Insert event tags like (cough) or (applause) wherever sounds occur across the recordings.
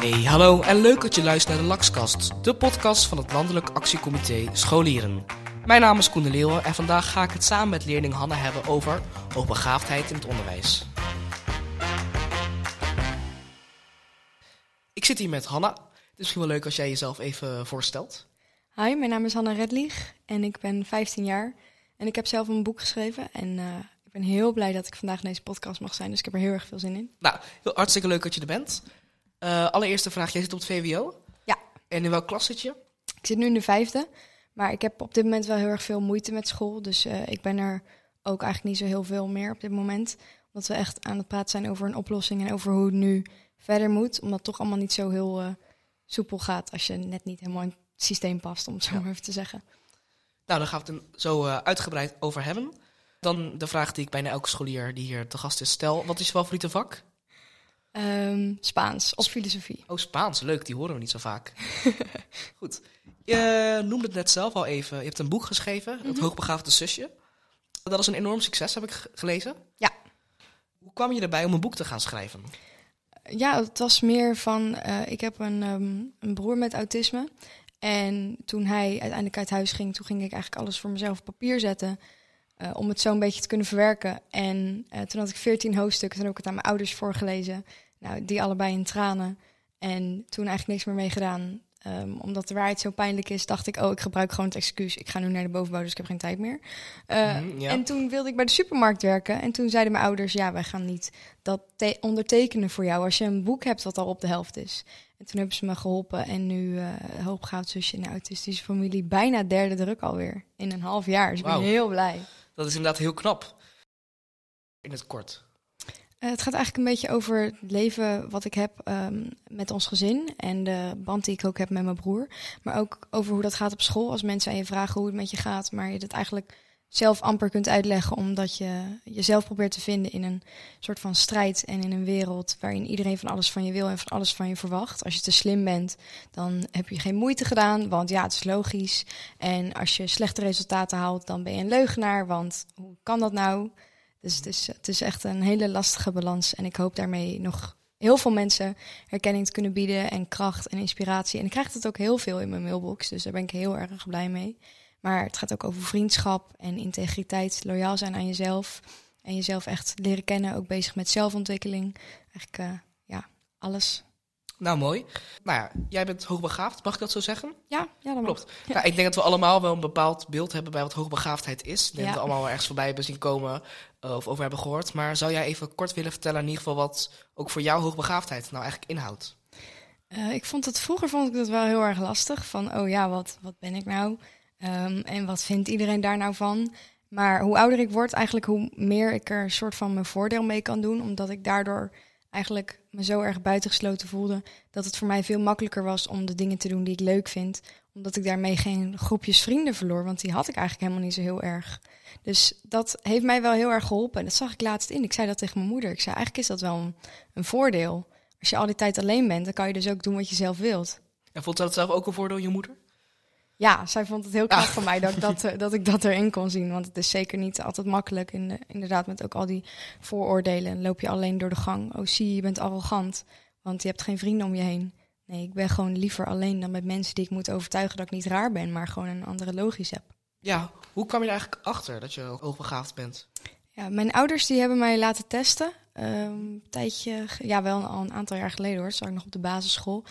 Hey, hallo en leuk dat je luistert naar de Laxkast, de podcast van het Landelijk Actiecomité Scholieren. Mijn naam is Koen de Leeuwen en vandaag ga ik het samen met leerling Hanna hebben over hoogbegaafdheid in het onderwijs. Ik zit hier met Hanna. Het is misschien wel leuk als jij jezelf even voorstelt. Hi, mijn naam is Hanna Redlieg en ik ben 15 jaar. En ik heb zelf een boek geschreven en uh, ik ben heel blij dat ik vandaag in deze podcast mag zijn. Dus ik heb er heel erg veel zin in. Nou, heel hartstikke leuk dat je er bent. Uh, allereerste vraag, jij zit op het VWO? Ja. En in welke klas zit je? Ik zit nu in de vijfde, maar ik heb op dit moment wel heel erg veel moeite met school. Dus uh, ik ben er ook eigenlijk niet zo heel veel meer op dit moment. Omdat we echt aan het praten zijn over een oplossing en over hoe het nu verder moet. Omdat het toch allemaal niet zo heel uh, soepel gaat als je net niet helemaal in het systeem past, om het zo ja. maar even te zeggen. Nou, daar gaan we het zo uitgebreid over hebben. Dan de vraag die ik bijna elke scholier die hier te gast is stel. Wat is je favoriete vak? Um, Spaans of filosofie. Oh, Spaans. Leuk, die horen we niet zo vaak. (laughs) Goed. Je noemde het net zelf al even. Je hebt een boek geschreven, mm -hmm. Het Hoogbegaafde Zusje. Dat is een enorm succes, heb ik gelezen. Ja. Hoe kwam je erbij om een boek te gaan schrijven? Ja, het was meer van... Uh, ik heb een, um, een broer met autisme. En toen hij uiteindelijk uit huis ging... toen ging ik eigenlijk alles voor mezelf op papier zetten... Uh, om het zo een beetje te kunnen verwerken. En uh, toen had ik veertien hoofdstukken, toen heb ik het aan mijn ouders voorgelezen. Nou, die allebei in tranen. En toen eigenlijk niks meer mee gedaan. Um, omdat de waarheid zo pijnlijk is, dacht ik, oh, ik gebruik gewoon het excuus. Ik ga nu naar de bovenbouw, dus ik heb geen tijd meer. Uh, mm, ja. En toen wilde ik bij de supermarkt werken. En toen zeiden mijn ouders, ja, wij gaan niet dat ondertekenen voor jou... als je een boek hebt wat al op de helft is. En toen hebben ze me geholpen. En nu uh, hoopgaafd zusje in de autistische familie. Bijna derde druk alweer. In een half jaar. Dus ik wow. ben heel blij. Dat is inderdaad heel knap. In het kort. Uh, het gaat eigenlijk een beetje over het leven wat ik heb um, met ons gezin. En de band die ik ook heb met mijn broer. Maar ook over hoe dat gaat op school. Als mensen aan je vragen hoe het met je gaat. Maar je dat eigenlijk zelf amper kunt uitleggen. Omdat je jezelf probeert te vinden in een soort van strijd. En in een wereld waarin iedereen van alles van je wil en van alles van je verwacht. Als je te slim bent, dan heb je geen moeite gedaan. Want ja, het is logisch. En als je slechte resultaten haalt, dan ben je een leugenaar. Want hoe kan dat nou? Dus het is, het is echt een hele lastige balans. En ik hoop daarmee nog heel veel mensen herkenning te kunnen bieden. En kracht en inspiratie. En ik krijg het ook heel veel in mijn mailbox. Dus daar ben ik heel erg blij mee. Maar het gaat ook over vriendschap en integriteit, loyaal zijn aan jezelf. En jezelf echt leren kennen, ook bezig met zelfontwikkeling. Eigenlijk, uh, ja, alles. Nou, mooi. Nou ja, jij bent hoogbegaafd, mag ik dat zo zeggen? Ja, ja dat klopt. Ja. Nou, ik denk dat we allemaal wel een bepaald beeld hebben bij wat hoogbegaafdheid is. Ik denk ja. dat we allemaal wel ergens voorbij hebben zien komen uh, of over hebben gehoord. Maar zou jij even kort willen vertellen in ieder geval wat ook voor jou hoogbegaafdheid nou eigenlijk inhoudt? Uh, ik vond het vroeger vond ik dat wel heel erg lastig. Van, oh ja, wat, wat ben ik nou? Um, en wat vindt iedereen daar nou van? Maar hoe ouder ik word, eigenlijk hoe meer ik er een soort van mijn voordeel mee kan doen. Omdat ik daardoor eigenlijk me zo erg buitengesloten voelde. Dat het voor mij veel makkelijker was om de dingen te doen die ik leuk vind. Omdat ik daarmee geen groepjes vrienden verloor. Want die had ik eigenlijk helemaal niet zo heel erg. Dus dat heeft mij wel heel erg geholpen. En dat zag ik laatst in. Ik zei dat tegen mijn moeder. Ik zei, eigenlijk is dat wel een, een voordeel. Als je al die tijd alleen bent, dan kan je dus ook doen wat je zelf wilt. En vond dat zelf ook een voordeel, je moeder? Ja, zij vond het heel knap van mij dat ik (laughs) dat, uh, dat ik dat erin kon zien. Want het is zeker niet altijd makkelijk. In de, inderdaad, met ook al die vooroordelen. loop je alleen door de gang. Oh, zie je, je bent arrogant. Want je hebt geen vrienden om je heen. Nee, ik ben gewoon liever alleen dan met mensen die ik moet overtuigen dat ik niet raar ben, maar gewoon een andere logisch heb. Ja, hoe kwam je er eigenlijk achter dat je hoogbegaafd bent? Ja, mijn ouders die hebben mij laten testen. Um, tijdje, ja, wel al een aantal jaar geleden hoor. Zat ik nog op de basisschool.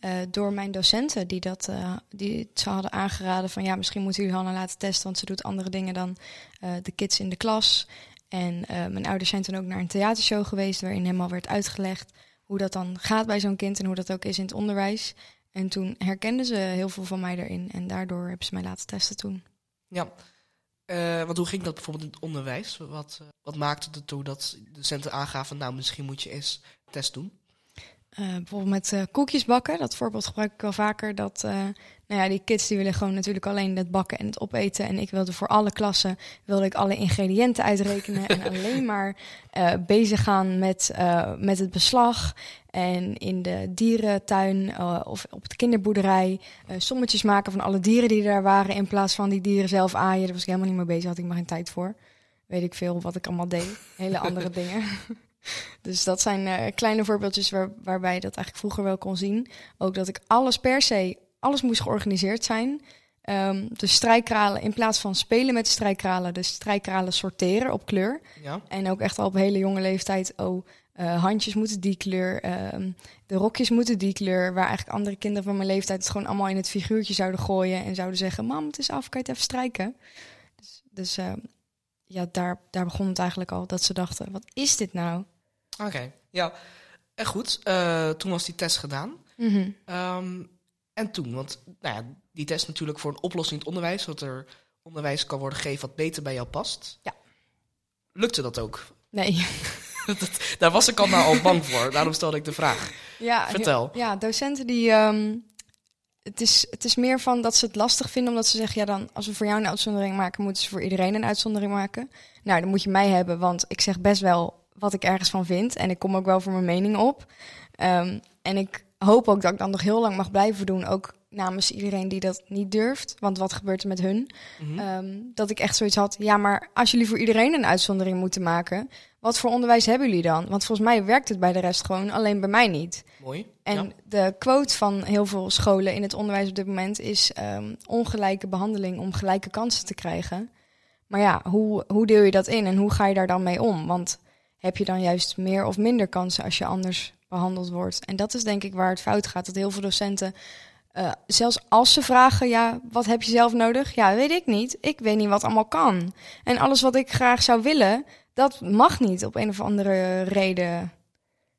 Uh, door mijn docenten die dat uh, die ze hadden aangeraden van ja, misschien moeten jullie Hanna laten testen, want ze doet andere dingen dan uh, de kids in de klas. En mijn ouders zijn toen ook naar een theatershow geweest waarin helemaal werd uitgelegd hoe dat dan gaat bij zo'n kind en hoe dat ook is in het onderwijs. En toen herkenden ze heel veel van mij erin en daardoor hebben ze mij laten testen toen. Ja, want hoe ging dat bijvoorbeeld in het onderwijs? Wat, wat maakte het ertoe dat docenten aangaven, nou misschien moet je eens test doen? Uh, bijvoorbeeld met koekjes bakken. Dat voorbeeld gebruik ik wel vaker. Dat nou ja, die kids die willen gewoon natuurlijk alleen het bakken en het opeten. En ik wilde voor alle klassen wilde ik alle ingrediënten uitrekenen. en (laughs) alleen maar bezig gaan met, met het beslag. En in de dierentuin of op de kinderboerderij sommetjes maken van alle dieren die er waren. In plaats van die dieren zelf aaien. Daar was ik helemaal niet mee bezig. Had ik maar geen tijd voor. Weet ik veel wat ik allemaal deed. Hele andere (laughs) dingen. Dus dat zijn uh, kleine voorbeeldjes waar, waarbij je dat eigenlijk vroeger wel kon zien. Ook dat ik alles per se, alles moest georganiseerd zijn. Um, de strijkralen, in plaats van spelen met de strijkralen, de strijkralen sorteren op kleur. Ja. En ook echt al op hele jonge leeftijd, oh, uh, handjes moeten die kleur, uh, de rokjes moeten die kleur. Waar eigenlijk andere kinderen van mijn leeftijd het gewoon allemaal in het figuurtje zouden gooien en zouden zeggen: Mam, het is af, kan je het even strijken? Dus, dus uh, ja, daar, daar begon het eigenlijk al dat ze dachten: wat is dit nou? Oké, ja. En goed, uh, toen was die test gedaan. Mm -hmm. um, en toen, want nou ja, die test natuurlijk voor een oplossing in het onderwijs, zodat er onderwijs kan worden gegeven wat beter bij jou past. Ja. Lukte dat ook? Nee. (laughs) (laughs) daar was ik al nou al bang voor. Daarom stelde ik de vraag. Ja, Vertel. Ja, docenten die. Um, het, is, het is meer van dat ze het lastig vinden, omdat ze zeggen: ja, dan als we voor jou een uitzondering maken, moeten ze voor iedereen een uitzondering maken. Nou, dan moet je mij hebben, want ik zeg best wel wat ik ergens van vind. En ik kom ook wel voor mijn mening op. Um, en ik hoop ook dat ik dan nog heel lang mag blijven doen. Ook namens iedereen die dat niet durft. Want wat gebeurt er met hun? Mhm. Ehm, dat ik echt zoiets had. Ja, maar als jullie voor iedereen een uitzondering moeten maken. Wat voor onderwijs hebben jullie dan? Want volgens mij werkt het bij de rest gewoon, alleen bij mij niet. Mooi. En de quote van heel veel scholen in het onderwijs op dit moment is um, ongelijke behandeling om gelijke kansen te krijgen. Maar ja, hoe, hoe deel je dat in en hoe ga je daar dan mee om? Want heb je dan juist meer of minder kansen als je anders behandeld wordt? En dat is denk ik waar het fout gaat. Dat heel veel docenten uh, zelfs als ze vragen, ja, wat heb je zelf nodig? Ja, weet ik niet. Ik weet niet wat allemaal kan. En alles wat ik graag zou willen, dat mag niet op een of andere reden.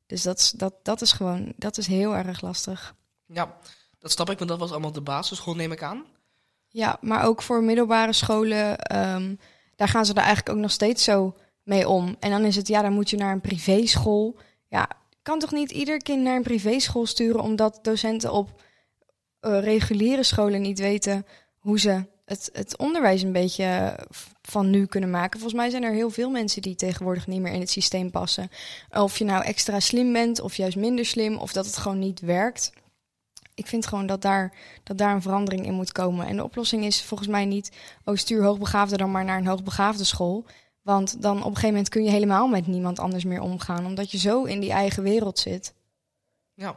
Dus dat, dat, dat is gewoon, dat is heel erg lastig. Ja, dat snap ik, want dat was allemaal de basisschool, neem ik aan. Ja, maar ook voor middelbare scholen, um, daar gaan ze er eigenlijk ook nog steeds zo mee om. En dan is het, ja, dan moet je naar een privéschool. Ja, kan toch niet ieder kind naar een privéschool sturen omdat docenten op uh, reguliere scholen niet weten hoe ze het, het onderwijs een beetje van nu kunnen maken. Volgens mij zijn er heel veel mensen die tegenwoordig niet meer in het systeem passen. Of je nou extra slim bent of juist minder slim, of dat het gewoon niet werkt. Ik vind gewoon dat daar, dat daar een verandering in moet komen. En de oplossing is volgens mij niet, oh stuur hoogbegaafden dan maar naar een hoogbegaafde school. Want dan op een gegeven moment kun je helemaal met niemand anders meer omgaan, omdat je zo in die eigen wereld zit. Ja,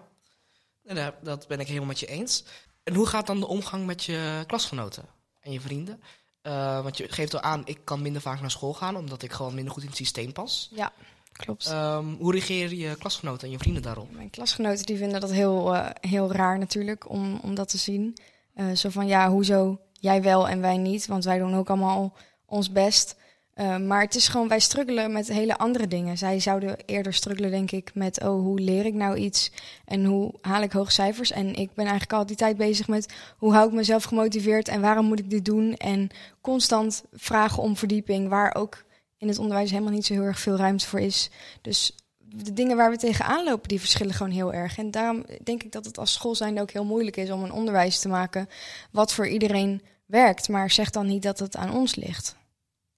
dat ben ik helemaal met je eens. En hoe gaat dan de omgang met je klasgenoten en je vrienden? Uh, want je geeft al aan, ik kan minder vaak naar school gaan, omdat ik gewoon minder goed in het systeem pas. Ja, klopt. Um, hoe reageren je klasgenoten en je vrienden daarop? Mijn klasgenoten die vinden dat heel, uh, heel raar natuurlijk, om, om dat te zien. Uh, zo van, ja, hoezo jij wel en wij niet? Want wij doen ook allemaal ons best. Uh, maar het is gewoon, wij struggelen met hele andere dingen. Zij zouden eerder struggelen, denk ik, met oh, hoe leer ik nou iets en hoe haal ik hoge cijfers. En ik ben eigenlijk al die tijd bezig met hoe hou ik mezelf gemotiveerd en waarom moet ik dit doen. En constant vragen om verdieping, waar ook in het onderwijs helemaal niet zo heel erg veel ruimte voor is. Dus de dingen waar we tegenaan lopen, die verschillen gewoon heel erg. En daarom denk ik dat het als school zijn ook heel moeilijk is om een onderwijs te maken wat voor iedereen werkt. Maar zeg dan niet dat het aan ons ligt.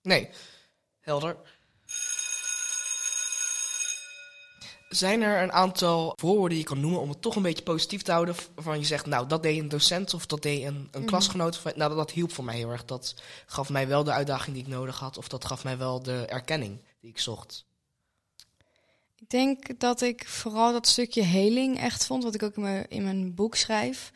Nee, helder. Zijn er een aantal voorwoorden die je kan noemen om het toch een beetje positief te houden? Waarvan je zegt, nou, dat deed een docent of dat deed een, een mm. klasgenoot. Nou, dat, dat hielp voor mij heel erg. Dat gaf mij wel de uitdaging die ik nodig had. Of dat gaf mij wel de erkenning die ik zocht. Ik denk dat ik vooral dat stukje heling echt vond. Wat ik ook in mijn, in mijn boek schrijf.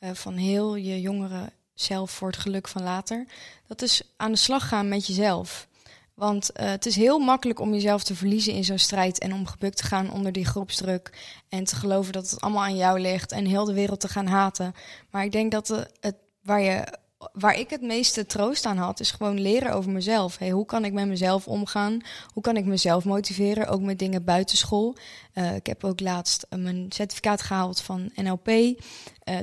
Uh, van heel je jongeren zelf voor het geluk van later. Dat is aan de slag gaan met jezelf. Want uh, het is heel makkelijk om jezelf te verliezen in zo'n strijd en om gebukt te gaan onder die groepsdruk en te geloven dat het allemaal aan jou ligt en heel de wereld te gaan haten. Maar ik denk dat de, het, waar, je, waar ik het meeste troost aan had, is gewoon leren over mezelf. Hey, hoe kan ik met mezelf omgaan? Hoe kan ik mezelf motiveren? Ook met dingen buitenschool. Uh, ik heb ook laatst mijn certificaat gehaald van NLP.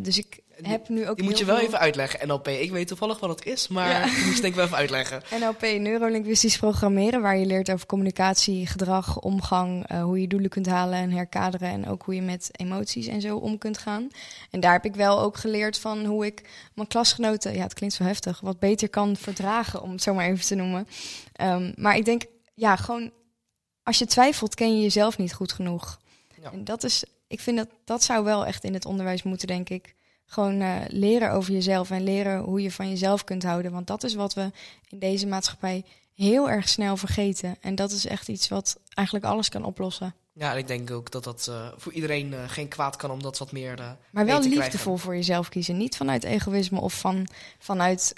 Dus ik heb nu ook. Die moet je wel even uitleggen, NLP. Ik weet toevallig wat het is, maar ja. (laughs) je moet denk ik wel even uitleggen. NLP, neurolinguistisch programmeren, waar je leert over communicatie, gedrag, omgang, uh, hoe je doelen kunt halen en herkaderen en ook hoe je met emoties en zo om kunt gaan. En daar heb ik wel ook geleerd van hoe ik mijn klasgenoten, ja, het klinkt zo heftig, wat beter kan verdragen, om het zo maar even te noemen. Um, maar ik denk, ja, gewoon als je twijfelt, ken je jezelf niet goed genoeg. Ja. En dat is, ik vind dat dat zou wel echt in het onderwijs moeten, denk ik gewoon uh, leren over jezelf en leren hoe je van jezelf kunt houden. Want dat is wat we in deze maatschappij heel erg snel vergeten. En dat is echt iets wat eigenlijk alles kan oplossen. Ja, en ik denk ook dat dat uh, voor iedereen uh, geen kwaad kan om dat wat meer. Uh, maar wel liefdevol voor jezelf kiezen. Niet vanuit egoïsme of van, vanuit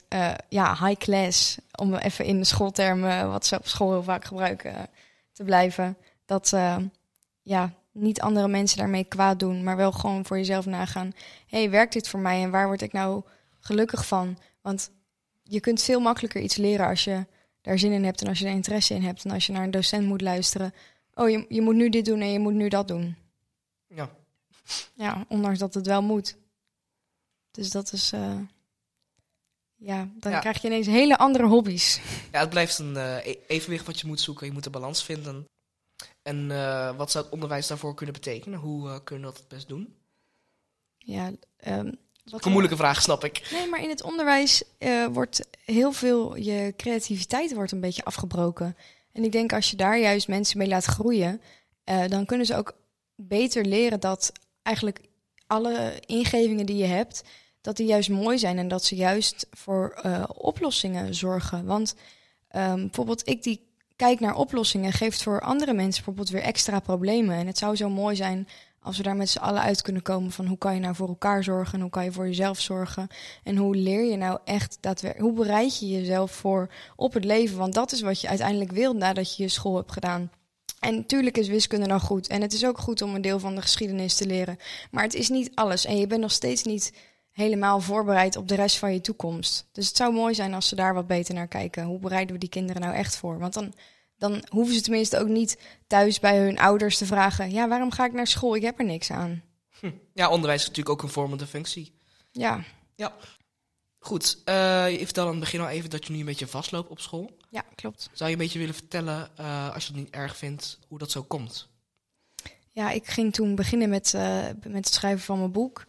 ja, high class. Om even in de schooltermen, wat ze op school heel vaak gebruiken, te blijven. Dat ja, niet andere mensen daarmee kwaad doen, maar wel gewoon voor jezelf nagaan. hey, werkt dit voor mij en waar word ik nou gelukkig van? Want je kunt veel makkelijker iets leren als je daar zin in hebt en als je er interesse in hebt. En als je naar een docent moet luisteren. Oh, je, je moet nu dit doen en je moet nu dat doen. Ja. Ja, ondanks dat het wel moet. Dus dat is. Uh, ja, dan krijg je ineens hele andere hobby's. Ja, het blijft een uh, evenwicht wat je moet zoeken. Je moet een balans vinden. En uh, wat zou het onderwijs daarvoor kunnen betekenen? Hoe kunnen we dat het best doen? Ja, um, wat een moeilijke vraag, snap ik. Nee, maar in het onderwijs uh, wordt heel veel je creativiteit wordt een beetje afgebroken. En ik denk als je daar juist mensen mee laat groeien, dan kunnen ze ook beter leren dat eigenlijk alle ingevingen die je hebt, dat die juist mooi zijn en dat ze juist voor oplossingen zorgen. Want um, bijvoorbeeld ik die kijk naar oplossingen, geeft voor andere mensen bijvoorbeeld weer extra problemen. En het zou zo mooi zijn als we daar met z'n allen uit kunnen komen van hoe kan je nou voor elkaar zorgen en hoe kan je voor jezelf zorgen? En hoe leer je nou echt daadwerkelijk, hoe bereid je jezelf voor op het leven, want dat is wat je uiteindelijk wil nadat je je school hebt gedaan. En natuurlijk is wiskunde nou goed. En het is ook goed om een deel van de geschiedenis te leren, maar het is niet alles. En je bent nog steeds niet helemaal voorbereid op de rest van je toekomst. Dus het zou mooi zijn als ze daar wat beter naar kijken. Hoe bereiden we die kinderen nou echt voor? Want dan dan hoeven ze tenminste ook niet thuis bij hun ouders te vragen: ja, waarom ga ik naar school? Ik heb er niks aan. Hm. Ja, onderwijs is natuurlijk ook een vormende functie. Ja. Ja. Goed, uh, je vertelde aan het begin al even dat je nu een beetje vastloopt op school. Ja, klopt. Zou je een beetje willen vertellen, uh, als je het niet erg vindt, hoe dat zo komt? Ja, ik ging toen beginnen met, uh, met het schrijven van mijn boek.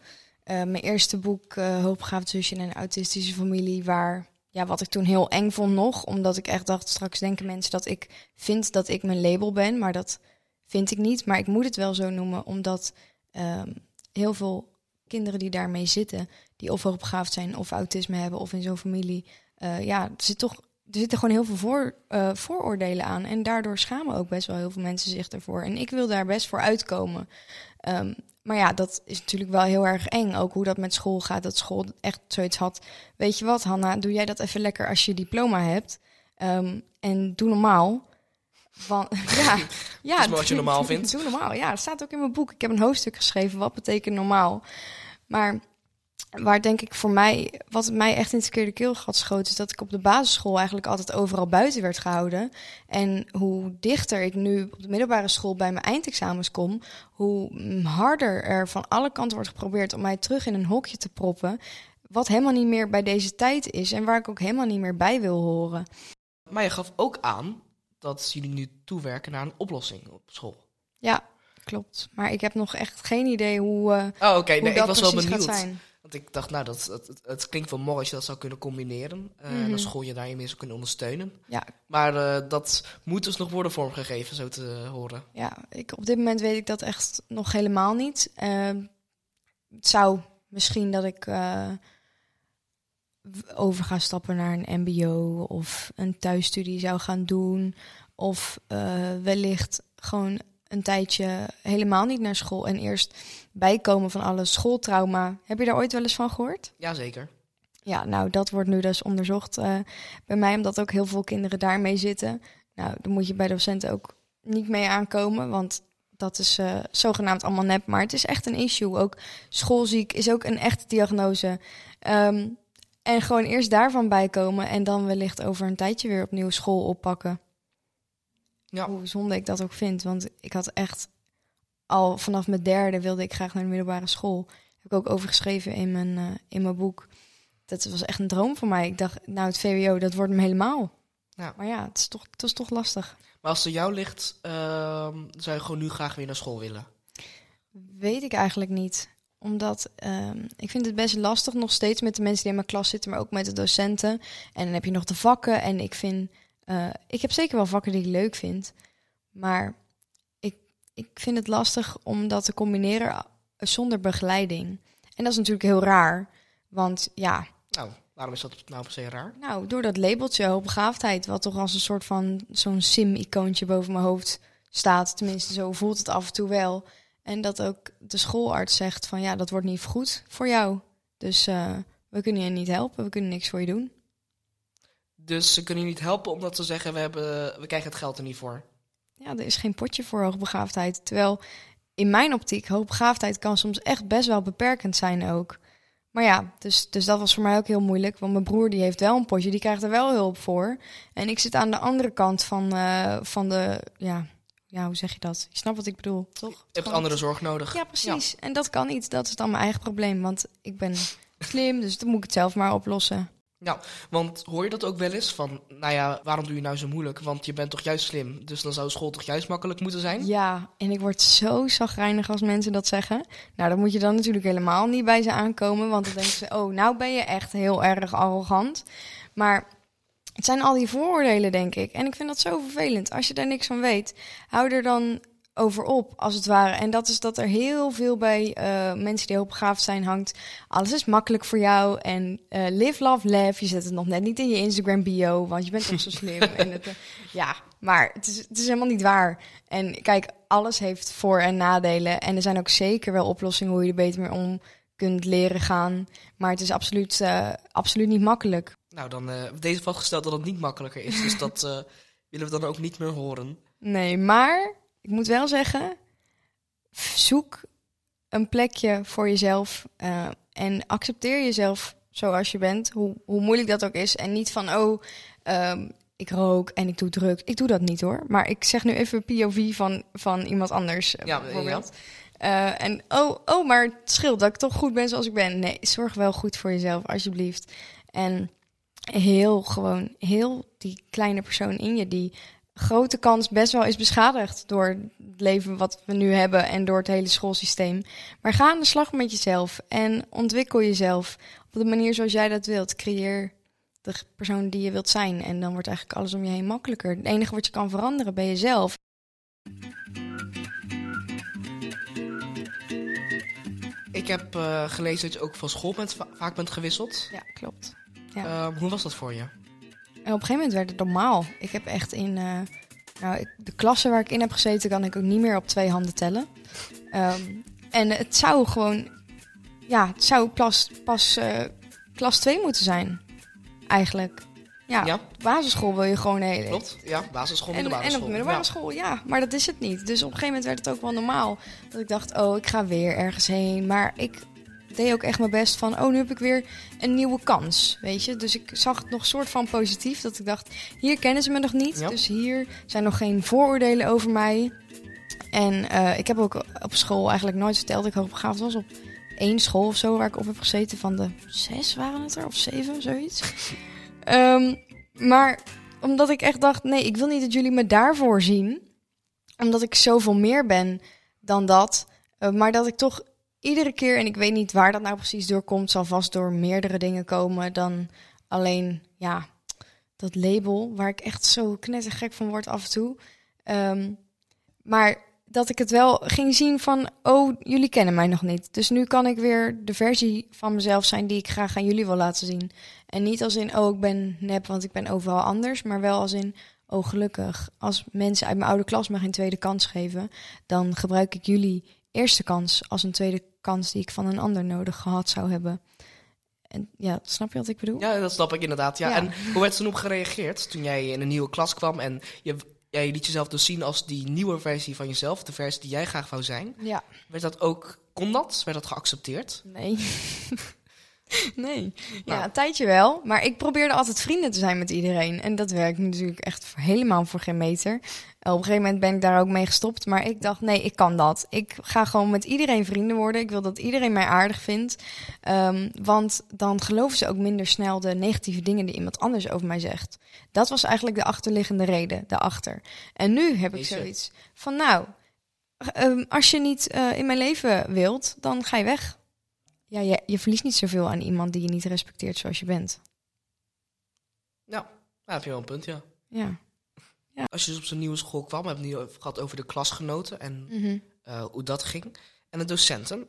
Mijn eerste boek, Hoopbegaafd zusje en een autistische familie, waar ja, wat ik toen heel eng vond nog, omdat ik echt dacht, straks denken mensen dat ik vind dat ik mijn label ben, maar dat vind ik niet. Maar ik moet het wel zo noemen, omdat um, heel veel kinderen die daarmee zitten, die of hoogbegaafd zijn of autisme hebben of in zo'n familie, uh, ja, er zit toch er zitten gewoon heel veel voor, uh, vooroordelen aan. En daardoor schamen ook best wel heel veel mensen zich ervoor. En ik wil daar best voor uitkomen. Um, maar ja, dat is natuurlijk wel heel erg eng. Ook hoe dat met school gaat. Dat school echt zoiets had. Weet je wat, Hanna, doe jij dat even lekker als je diploma hebt. Um, en doe normaal. Van, (laughs) ja, ja wat je normaal vindt. Doe normaal. Ja, dat staat ook in mijn boek. Ik heb een hoofdstuk geschreven. Wat betekent normaal? Maar waar denk ik voor mij, wat mij echt in het verkeerde keelgat schoot, is dat ik op de basisschool eigenlijk altijd overal buiten werd gehouden. En hoe dichter ik nu op de middelbare school bij mijn eindexamens kom, hoe harder er van alle kanten wordt geprobeerd om mij terug in een hokje te proppen. Wat helemaal niet meer bij deze tijd is en waar ik ook helemaal niet meer bij wil horen. Maar je gaf ook aan dat jullie nu toewerken naar een oplossing op school. Ja, klopt. Maar ik heb nog echt geen idee hoe. Uh, oh, oké. Okay. Nee, ik was wel benieuwd. Want ik dacht, nou, dat, het, het klinkt wel mooi als je dat zou kunnen combineren. Uh, En dan school je daarin mee zou kunnen ondersteunen. Ja. Maar uh, dat moet dus nog worden vormgegeven, zo te horen. Ja, ik, op dit moment weet ik dat echt nog helemaal niet. Uh, het zou misschien dat ik uh, over ga stappen naar een mbo of een thuisstudie zou gaan doen. Of wellicht gewoon een tijdje helemaal niet naar school en eerst bijkomen van alle schooltrauma. Heb je daar ooit wel eens van gehoord? Jazeker. Ja, nou, dat wordt nu dus onderzocht uh, bij mij, omdat ook heel veel kinderen daarmee zitten. Nou, dan moet je bij docenten ook niet mee aankomen, want dat is uh, zogenaamd allemaal nep. Maar het is echt een issue. Ook schoolziek is ook een echte diagnose. Um, en gewoon eerst daarvan bijkomen en dan wellicht over een tijdje weer opnieuw school oppakken. Ja. Hoe zonde ik dat ook vind. Want ik had echt al vanaf mijn derde wilde ik graag naar de middelbare school. Heb ik ook over geschreven in mijn, uh, in mijn boek. Dat was echt een droom voor mij. Ik dacht, nou, het VWO, dat wordt hem helemaal. Ja. Maar ja, het is, toch, het is toch lastig. Maar als het jou ligt, uh, zou je gewoon nu graag weer naar school willen? Weet ik eigenlijk niet omdat uh, ik vind het best lastig nog steeds met de mensen die in mijn klas zitten, maar ook met de docenten. En dan heb je nog de vakken. En ik vind uh, ik heb zeker wel vakken die ik leuk vind. Maar ik, ik vind het lastig om dat te combineren zonder begeleiding. En dat is natuurlijk heel raar. Want ja. Nou, Waarom is dat nou per se raar? Nou, door dat labeltje hoogbegaafdheid, wat toch als een soort van zo'n sim-icoontje boven mijn hoofd staat. Tenminste, zo voelt het af en toe wel. En dat ook de schoolarts zegt van ja, dat wordt niet goed voor jou. Dus uh, we kunnen je niet helpen, we kunnen niks voor je doen. Dus ze kunnen je niet helpen omdat ze zeggen we, hebben, we krijgen het geld er niet voor. Ja, er is geen potje voor hoogbegaafdheid. Terwijl in mijn optiek, hoogbegaafdheid kan soms echt best wel beperkend zijn ook. Maar ja, dus, dus dat was voor mij ook heel moeilijk. Want mijn broer die heeft wel een potje, die krijgt er wel hulp voor. En ik zit aan de andere kant van, uh, van de, ja, ja, hoe zeg je dat? Je snapt wat ik bedoel, toch? Je hebt andere zorg nodig. Ja, precies. En dat kan niet. Dat is dan mijn eigen probleem. Want ik ben slim, dus dan moet ik het zelf maar oplossen. Ja, want hoor je dat ook wel eens van, nou ja, waarom doe je nou zo moeilijk? Want je bent toch juist slim, dus dan zou school toch juist makkelijk moeten zijn? Ja, en ik word zo zagrijnig als mensen dat zeggen. Nou, dan moet je dan natuurlijk helemaal niet bij ze aankomen, want dan denken ze, oh, nou ben je echt heel erg arrogant. Maar het zijn al die vooroordelen, denk ik. En ik vind dat zo vervelend. Als je daar niks van weet, hou er dan over op, als het ware. En dat is dat er heel veel bij uh, mensen die hoogbegaafd zijn hangt. Alles is makkelijk voor jou. En uh, live, love, laugh. Je zet het nog net niet in je Instagram bio, want je bent toch zo slim. (laughs) en het, uh, ja, maar het is, het is helemaal niet waar. En kijk, alles heeft voor- en nadelen. En er zijn ook zeker wel oplossingen hoe je er beter mee om kunt leren gaan. Maar het is absoluut, absoluut niet makkelijk. Nou, dan deze vastgesteld dat het niet makkelijker is. Dus (laughs) dat willen we dan ook niet meer horen. Nee, maar ik moet wel zeggen, zoek een plekje voor jezelf uh, en accepteer jezelf zoals je bent, hoe, hoe moeilijk dat ook is. En niet van, oh, um, ik rook en ik doe druk. Ik doe dat niet hoor. Maar ik zeg nu even POV van, van iemand anders, uh, ja, bijvoorbeeld. Ja. Uh, en oh, oh, maar het scheelt dat ik toch goed ben zoals ik ben. Nee, zorg wel goed voor jezelf, alsjeblieft. En heel gewoon, heel die kleine persoon in je die grote kans best wel is beschadigd door het leven wat we nu hebben en door het hele schoolsysteem. Maar ga aan de slag met jezelf en ontwikkel jezelf op de manier zoals jij dat wilt. Creëer de persoon die je wilt zijn en dan wordt eigenlijk alles om je heen makkelijker. Het enige wat je kan veranderen ben jezelf. Ik heb uh, gelezen dat je ook van school bent, vaak bent gewisseld. Ja, klopt. Ja. Uh, hoe was dat voor je? En op een gegeven moment werd het normaal. Ik heb echt in uh, nou, de klasse waar ik in heb gezeten, kan ik ook niet meer op twee handen tellen. Um, en het zou gewoon, ja, het zou pas, pas uh, klas 2 moeten zijn. Eigenlijk. Ja, ja, basisschool wil je gewoon hele. Klopt, ja, basisschool, en, middelbare en op middelbare school, ja. Maar dat is het niet. Dus op een gegeven moment werd het ook wel normaal. Dat ik dacht, oh, ik ga weer ergens heen. Maar ik deed ook echt mijn best van, oh, nu heb ik weer een nieuwe kans, weet je. Dus ik zag het nog soort van positief, dat ik dacht, hier kennen ze me nog niet. Dus hier zijn nog geen vooroordelen over mij. En uh, ik heb ook op school eigenlijk nooit verteld dat ik hoogbegaafd was. Op één school of zo waar ik op heb gezeten van de zes waren het er, of zeven, zoiets. um, (laughs) maar omdat ik echt dacht, nee, ik wil niet dat jullie me daarvoor zien. Omdat ik zoveel meer ben dan dat. Uh, maar dat ik toch iedere keer, en ik weet niet waar dat nou precies doorkomt, zal vast door meerdere dingen komen dan alleen, ja, dat label, waar ik echt zo knettergek van word af en toe. Um, maar dat ik het wel ging zien van, oh, jullie kennen mij nog niet. Dus nu kan ik weer de versie van mezelf zijn die ik graag aan jullie wil laten zien. En niet als in, oh, ik ben nep, want ik ben overal anders. Maar wel als in, oh, gelukkig. Als mensen uit mijn oude klas me geen tweede kans geven, dan gebruik ik jullie eerste kans als een tweede kans die ik van een ander nodig gehad zou hebben. En ja, snap je wat ik bedoel? Ja, dat snap ik inderdaad. Ja. En hoe werd er toen op gereageerd toen jij in een nieuwe klas kwam en je, ja, je liet jezelf dus zien als die nieuwe versie van jezelf, de versie die jij graag wou zijn? Ja. Werd dat ook, kon dat? Werd dat geaccepteerd? Nee. (laughs) Nee, ja, nou. een tijdje wel. Maar ik probeerde altijd vrienden te zijn met iedereen. En dat werkt natuurlijk echt helemaal voor geen meter. Op een gegeven moment ben ik daar ook mee gestopt. Maar ik dacht, nee, ik kan dat. Ik ga gewoon met iedereen vrienden worden. Ik wil dat iedereen mij aardig vindt. Um, want dan geloven ze ook minder snel de negatieve dingen die iemand anders over mij zegt. Dat was eigenlijk de achterliggende reden daarachter. En nu heb ik zoiets van, nou, um, als je niet uh, in mijn leven wilt, dan ga je weg. Ja, je, je verliest niet zoveel aan iemand die je niet respecteert zoals je bent. Daar heb je wel een punt, ja. Ja. Ja. Als je dus op zo'n nieuwe school kwam, we hebben het nu gehad over de klasgenoten en mm hoe dat ging. En de docenten,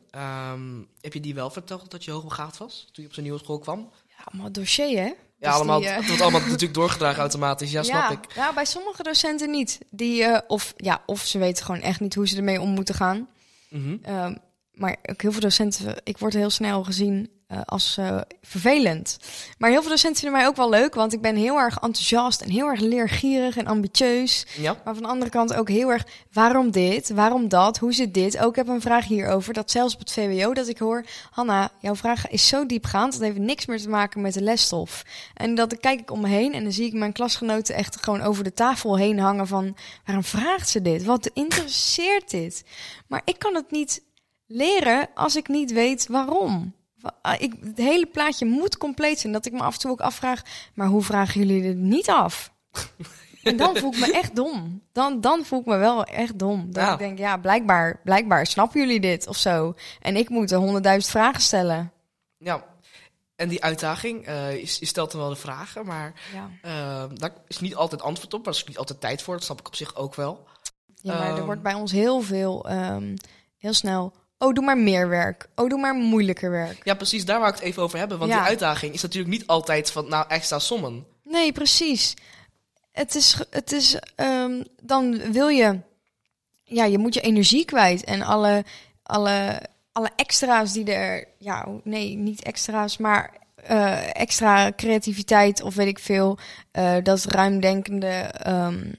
um, heb je die wel verteld dat je hoogbegaafd was toen je op zo'n nieuwe school kwam? allemaal dossier, hè? Ja, Dus allemaal, die, eh, het wordt allemaal natuurlijk doorgedragen automatisch. Ja, (laughs) snap ik. Ja, bij sommige docenten niet. Die, eh, of, ja, of ze weten gewoon echt niet hoe ze ermee om moeten gaan. Mhm. Ehm, maar ook heel veel docenten, ik word heel snel gezien eh, als eh, vervelend. Maar heel veel docenten vinden mij ook wel leuk, want ik ben heel erg enthousiast en heel erg leergierig en ambitieus. Ja, Maar van de andere kant ook heel erg, waarom dit, waarom dat, hoe zit dit? Ook ik heb een vraag hierover, dat zelfs op het VWO dat ik hoor, Hanna, jouw vraag is zo diepgaand, dat heeft niks meer te maken met de lesstof. En dat dan kijk ik om me heen en dan zie ik mijn klasgenoten echt gewoon over de tafel heen hangen van, waarom vraagt ze dit? Wat interesseert dit? Maar ik kan het niet leren als ik niet weet waarom. Ah, Ik, het hele plaatje moet compleet zijn. Dat ik me af en toe ook afvraag, maar hoe vragen jullie dit niet af? (laughs) En dan voel ik me echt dom. Dan, dan voel ik me wel echt dom. Dat Ja. ik denk, ja, blijkbaar, blijkbaar snappen jullie dit of zo. En ik moet er honderdduizend vragen stellen. ja. En die uitdaging, eh, je, stelt dan wel de vragen, maar Ja, eh, daar is niet altijd antwoord op. Daar is niet altijd tijd voor. Dat snap ik op zich ook wel. ja maar er Ehm. wordt bij ons heel veel, ehm, heel snel... Oh, doe maar meer werk. Oh, doe maar moeilijker werk. Ja, precies, daar wou ik het even over hebben. Want Ja. die uitdaging is natuurlijk niet altijd van, nou, extra sommen. Nee, precies. Het is, het is ehm, dan wil je, ja, je moet je energie kwijt en alle, alle, alle extra's die er, ja, nee, niet extra's, maar eh, extra creativiteit of weet ik veel, eh, dat is ruimdenkende. ehm,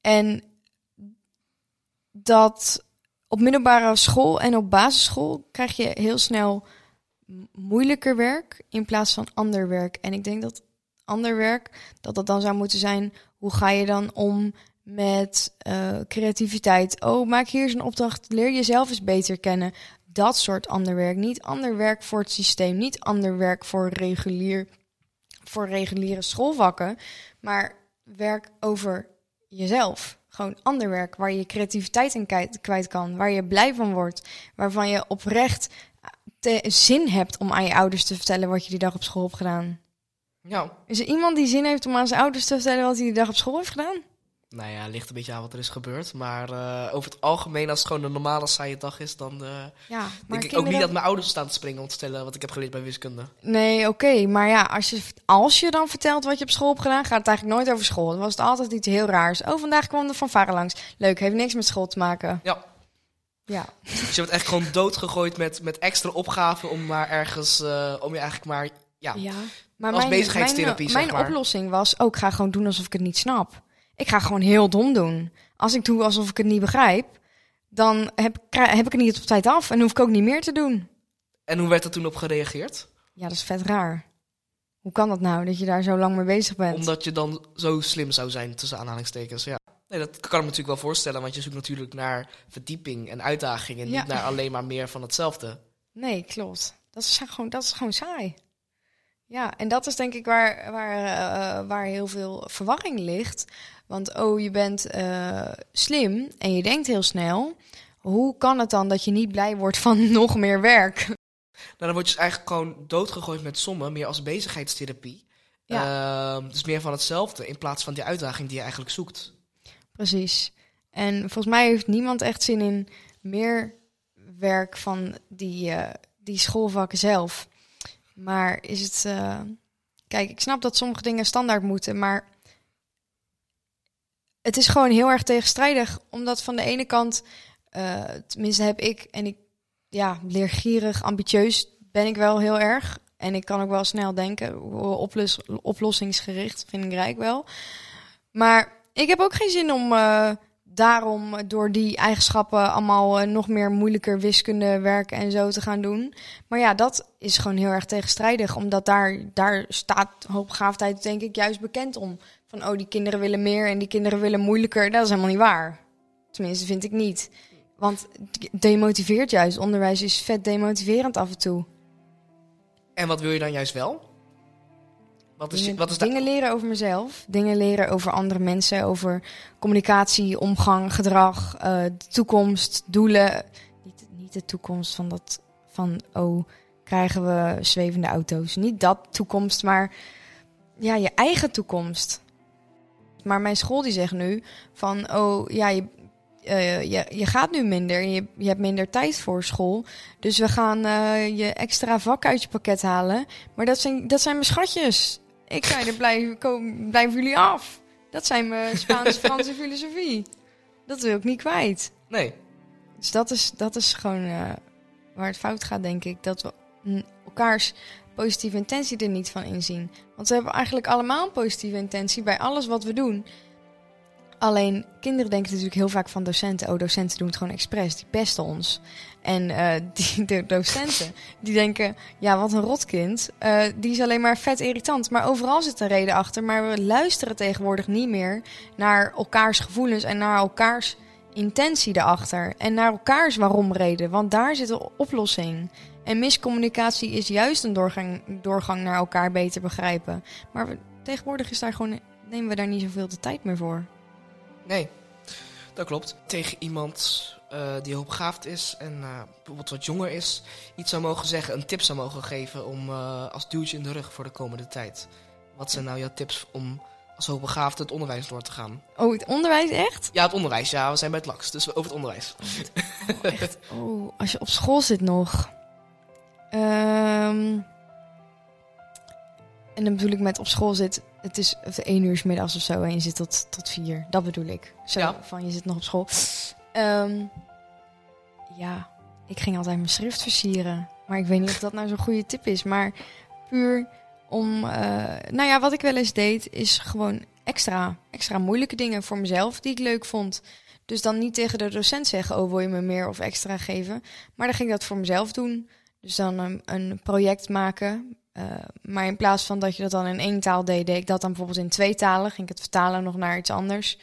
en dat op middelbare school en op basisschool krijg je heel snel moeilijker werk in plaats van ander werk. En ik denk dat ander werk, dat dat dan zou moeten zijn, hoe ga je dan om met eh, creativiteit? Oh, maak hier eens een opdracht, leer jezelf eens beter kennen. Dat soort ander werk. Niet ander werk voor het systeem, niet ander werk voor regulier, voor reguliere schoolvakken, maar werk over jezelf. Gewoon ander werk waar je je creativiteit in kwijt, kan, waar je blij van wordt, waarvan je oprecht te, zin hebt om aan je ouders te vertellen wat je die dag op school hebt gedaan. Ja, Is er iemand die zin heeft om aan zijn ouders te vertellen wat hij die dag op school heeft gedaan? Nou ja, ligt een beetje aan wat er is gebeurd. Maar eh, over het algemeen, als het gewoon een normale saaie dag is, dan eh, Ja, denk ik ook niet dat mijn ouders staan te springen om te vertellen wat ik heb geleerd bij wiskunde. Nee, oké, maar ja, als je, als je dan vertelt wat je op school hebt gedaan, gaat het eigenlijk nooit over school. Dan was het altijd iets heel raars. Oh, vandaag kwam de fanfare langs. Leuk, heeft niks met school te maken. Ja. Ja, Dus je wordt echt gewoon doodgegooid met, met extra opgaven om maar ergens, eh, om je eigenlijk maar, ja, ja. Maar Als mijn, bezigheidstherapie, mijn, zeg mijn maar. oplossing was, ook ga gewoon doen alsof ik het niet snap. Ik ga gewoon heel dom doen. Als ik doe alsof ik het niet begrijp, dan heb, heb ik het niet op tijd af en hoef ik ook niet meer te doen. En hoe werd er toen op gereageerd? Ja, dat is vet raar. Hoe kan dat nou, dat je daar zo lang mee bezig bent? Omdat je dan zo slim zou zijn, tussen aanhalingstekens. Ja. Nee, dat kan ik me natuurlijk wel voorstellen, want je zoekt natuurlijk naar verdieping en uitdaging en Ja. niet naar alleen maar meer van hetzelfde. Nee, klopt. Dat is gewoon, dat is gewoon saai. Ja, en dat is denk ik waar, waar, eh, waar heel veel verwarring ligt. Want oh, je bent eh, slim en je denkt heel snel. Hoe kan het dan dat je niet blij wordt van (laughs) nog meer werk? Nou, dan word je dus eigenlijk gewoon doodgegooid met sommen, meer als bezigheidstherapie. Ehm, dus meer van hetzelfde, in plaats van die uitdaging die je eigenlijk zoekt. Precies. En volgens mij heeft niemand echt zin in meer werk van die, eh, die schoolvakken zelf. Maar is het. eh, Kijk, ik snap dat sommige dingen standaard moeten, maar het is gewoon heel erg tegenstrijdig. Omdat van de ene kant, eh, tenminste heb ik, en ik, ja, leergierig, ambitieus ben ik wel heel erg. En ik kan ook wel snel denken, oplos, oplossingsgericht vind ik rijk wel. Maar ik heb ook geen zin om eh, daarom door die eigenschappen allemaal eh, nog meer moeilijker wiskunde werken en zo te gaan doen. Maar ja, dat is gewoon heel erg tegenstrijdig, omdat daar, daar staat hoopbegaafdheid denk ik juist bekend om. Van oh, die kinderen willen meer en die kinderen willen moeilijker. Dat is helemaal niet waar. Tenminste, vind ik niet. Want het demotiveert juist. Onderwijs is vet demotiverend af en toe. En wat wil je dan juist wel? Wat is, Dingen, wat is dingen leren over mezelf. Dingen leren over andere mensen. Over communicatie, omgang, gedrag, eh, de toekomst, doelen. Niet, niet de toekomst van dat van oh, krijgen we zwevende auto's. Niet dat toekomst, maar ja, je eigen toekomst. Maar mijn school die zegt nu van oh ja, je, uh, je, je gaat nu minder, je, je hebt minder tijd voor school. Dus we gaan uh, je extra vak uit je pakket halen. Maar dat zijn, dat zijn mijn schatjes. Ik zei, er (laughs) blijven, komen, blijven jullie af. Dat zijn mijn (laughs) Spaans-Franse filosofie. Dat wil ik niet kwijt. Nee. Dus dat is, dat is gewoon uh, waar het fout gaat, denk ik. Dat we elkaars positieve intentie er niet van inzien. Want we hebben eigenlijk allemaal een positieve intentie bij alles wat we doen. Alleen kinderen denken natuurlijk heel vaak van docenten. Oh, docenten doen het gewoon expres. Die pesten ons. En uh, (laughs) die, de docenten die denken: ja, wat een rotkind. Uh, die is alleen maar vet irritant. Maar overal zit een reden achter. Maar we luisteren tegenwoordig niet meer naar elkaars gevoelens en naar elkaars intentie erachter. En naar elkaars waarom reden. Want daar zit een oplossing. En miscommunicatie is juist een doorgang, doorgang naar elkaar beter begrijpen. Maar we, tegenwoordig is daar gewoon, nemen we daar niet zoveel de tijd meer voor. Nee, dat klopt. Tegen iemand uh, die hoogbegaafd is en uh, bijvoorbeeld wat jonger is, iets zou mogen zeggen, een tip zou mogen geven om uh, als duwtje in de rug voor de komende tijd. Wat zijn nou jouw tips om als hoogbegaafde het onderwijs door te gaan? Oh, het onderwijs echt? Ja, het onderwijs. Ja, we zijn bij het LAX, dus over het onderwijs. Oh, echt? oh als je op school zit nog. Um, en dan bedoel ik met op school zit, het is één uur s middags of zo en je zit tot, tot vier. Dat bedoel ik. Zo, ja. van je zit nog op school. Um, ja, ik ging altijd mijn schrift versieren. Maar ik weet niet of dat nou zo'n goede tip is. Maar puur om, uh, nou ja, wat ik wel eens deed, is gewoon extra, extra moeilijke dingen voor mezelf die ik leuk vond. Dus dan niet tegen de docent zeggen, oh wil je me meer of extra geven. Maar dan ging ik dat voor mezelf doen. Dus dan een, een project maken uh, maar in plaats van dat je dat dan in één taal deed, deed ik dat dan bijvoorbeeld in twee talen. Ging ik het vertalen nog naar iets anders.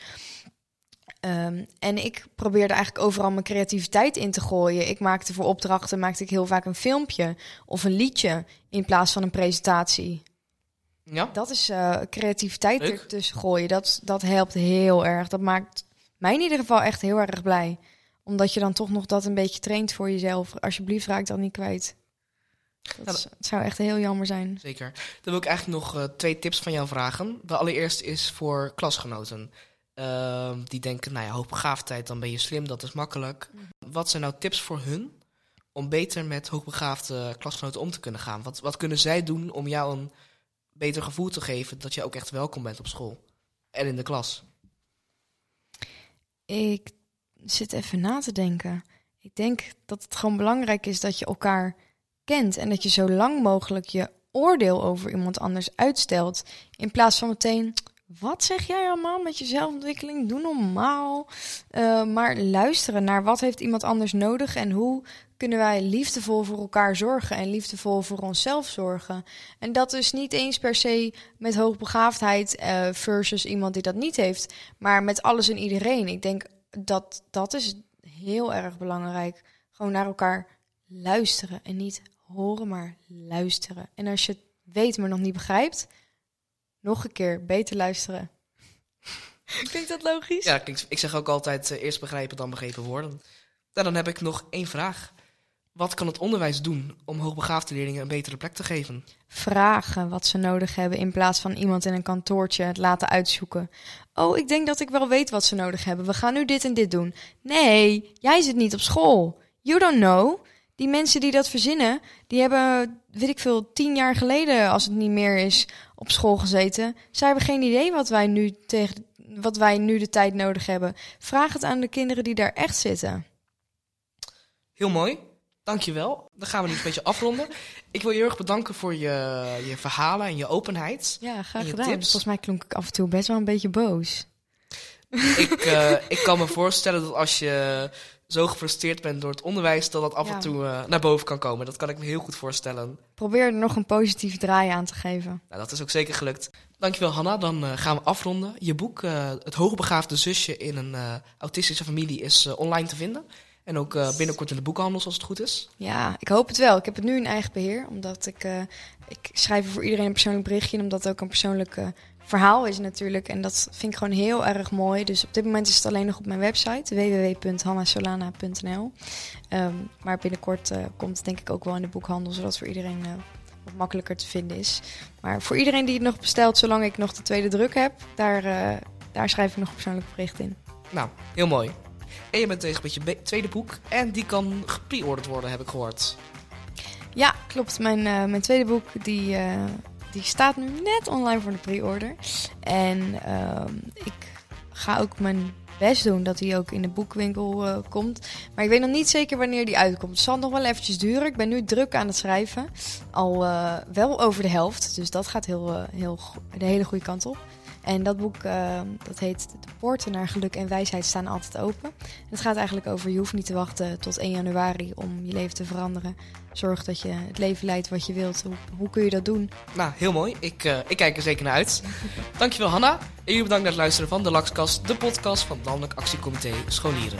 Um, en ik probeerde eigenlijk overal mijn creativiteit in te gooien. Ik maakte voor opdrachten maakte ik heel vaak een filmpje of een liedje in plaats van een presentatie. Ja. Dat is uh, creativiteit Leuk. ertussen gooien. Dat, dat helpt heel erg. Dat maakt mij in ieder geval echt heel erg blij. Omdat je dan toch nog dat een beetje traint voor jezelf. Alsjeblieft, raak dat niet kwijt. Dat het zou echt heel jammer zijn. Zeker. Dan wil ik eigenlijk nog uh, twee tips van jou vragen. De allereerste is voor klasgenoten. Uh, die denken, nou ja, hoogbegaafdheid, dan ben je slim, dat is makkelijk. Mm -hmm. Wat zijn nou tips voor hun om beter met hoogbegaafde klasgenoten om te kunnen gaan? Wat, wat kunnen zij doen om jou een beter gevoel te geven dat je ook echt welkom bent op school en in de klas? Ik zit even na te denken. Ik denk dat het gewoon belangrijk is dat je elkaar kent en dat je zo lang mogelijk je oordeel over iemand anders uitstelt. In plaats van meteen, wat zeg jij allemaal met je zelfontwikkeling? Doe normaal. Uh, maar luisteren naar wat heeft iemand anders nodig en hoe kunnen wij liefdevol voor elkaar zorgen en liefdevol voor onszelf zorgen. En dat is niet eens per se met hoogbegaafdheid uh, versus iemand die dat niet heeft, maar met alles en iedereen. Ik denk dat dat is heel erg belangrijk. Gewoon naar elkaar luisteren en niet horen, maar luisteren. En als je het weet, maar nog niet begrijpt, nog een keer beter luisteren. (laughs) klinkt dat logisch? Ja, ik zeg ook altijd uh, eerst begrijpen, dan begrepen worden. Nou, dan heb ik nog één vraag. Wat kan het onderwijs doen om hoogbegaafde leerlingen een betere plek te geven? Vragen wat ze nodig hebben in plaats van iemand in een kantoortje het laten uitzoeken. Oh, ik denk dat ik wel weet wat ze nodig hebben. We gaan nu dit en dit doen. Nee, jij zit niet op school. You don't know. Die mensen die dat verzinnen, die hebben, weet ik veel, tien jaar geleden, als het niet meer is, op school gezeten. Zij hebben geen idee wat wij nu tegen, wat wij nu de tijd nodig hebben. Vraag het aan de kinderen die daar echt zitten. Heel mooi. Dankjewel. Dan gaan we nu een beetje afronden. Ik wil je heel erg bedanken voor je, je verhalen en je openheid. Ja, graag gedaan. Tips. Volgens mij klonk ik af en toe best wel een beetje boos. Ik, uh, ik kan me voorstellen dat als je zo gefrustreerd bent door het onderwijs, dat dat af en toe uh, naar boven kan komen. Dat kan ik me heel goed voorstellen. Probeer er nog een positieve draai aan te geven. Nou, dat is ook zeker gelukt. Dankjewel Hanna. Dan uh, gaan we afronden. Je boek, Het hoogbegaafde zusje in een autistische familie, is online te vinden. En ook binnenkort in de boekhandel, als het goed is. Ja, ik hoop het wel. Ik heb het nu in eigen beheer, omdat ik, ik schrijf voor iedereen een persoonlijk berichtje. En omdat het ook een persoonlijke verhaal is natuurlijk. En dat vind ik gewoon heel erg mooi. Dus op dit moment is het alleen nog op mijn website www.hannasolana.nl. Um, ehm, maar binnenkort komt het denk ik ook wel in de boekhandel, zodat het voor iedereen wat makkelijker te vinden is. Maar voor iedereen die het nog bestelt, zolang ik nog de tweede druk heb, daar, daar schrijf ik nog persoonlijk bericht in. Nou, heel mooi. En je bent bezig met je tweede boek. En die kan gepreorderd worden, heb ik gehoord. Ja, klopt. Mijn, uh, mijn tweede boek die, uh, die staat nu net online voor de pre-order. En uh, ik ga ook mijn best doen dat hij ook in de boekwinkel uh, komt. Maar ik weet nog niet zeker wanneer die uitkomt. Het zal nog wel eventjes duren. Ik ben nu druk aan het schrijven. Al wel over de helft. Dus dat gaat heel, heel, de hele goede kant op. En dat boek uh, dat heet De Poorten naar Geluk en Wijsheid staan altijd open. En het gaat eigenlijk over je hoeft niet te wachten tot 1 januari om je leven te veranderen. Zorg dat je het leven leidt wat je wilt. Hoe, kun je dat doen? Nou, heel mooi. Ik, uh, ik kijk er zeker naar uit. Dankjewel Hanna. En jullie bedankt naar het luisteren van de Laxkast, de podcast van het Landelijk Actiecomité Scholieren.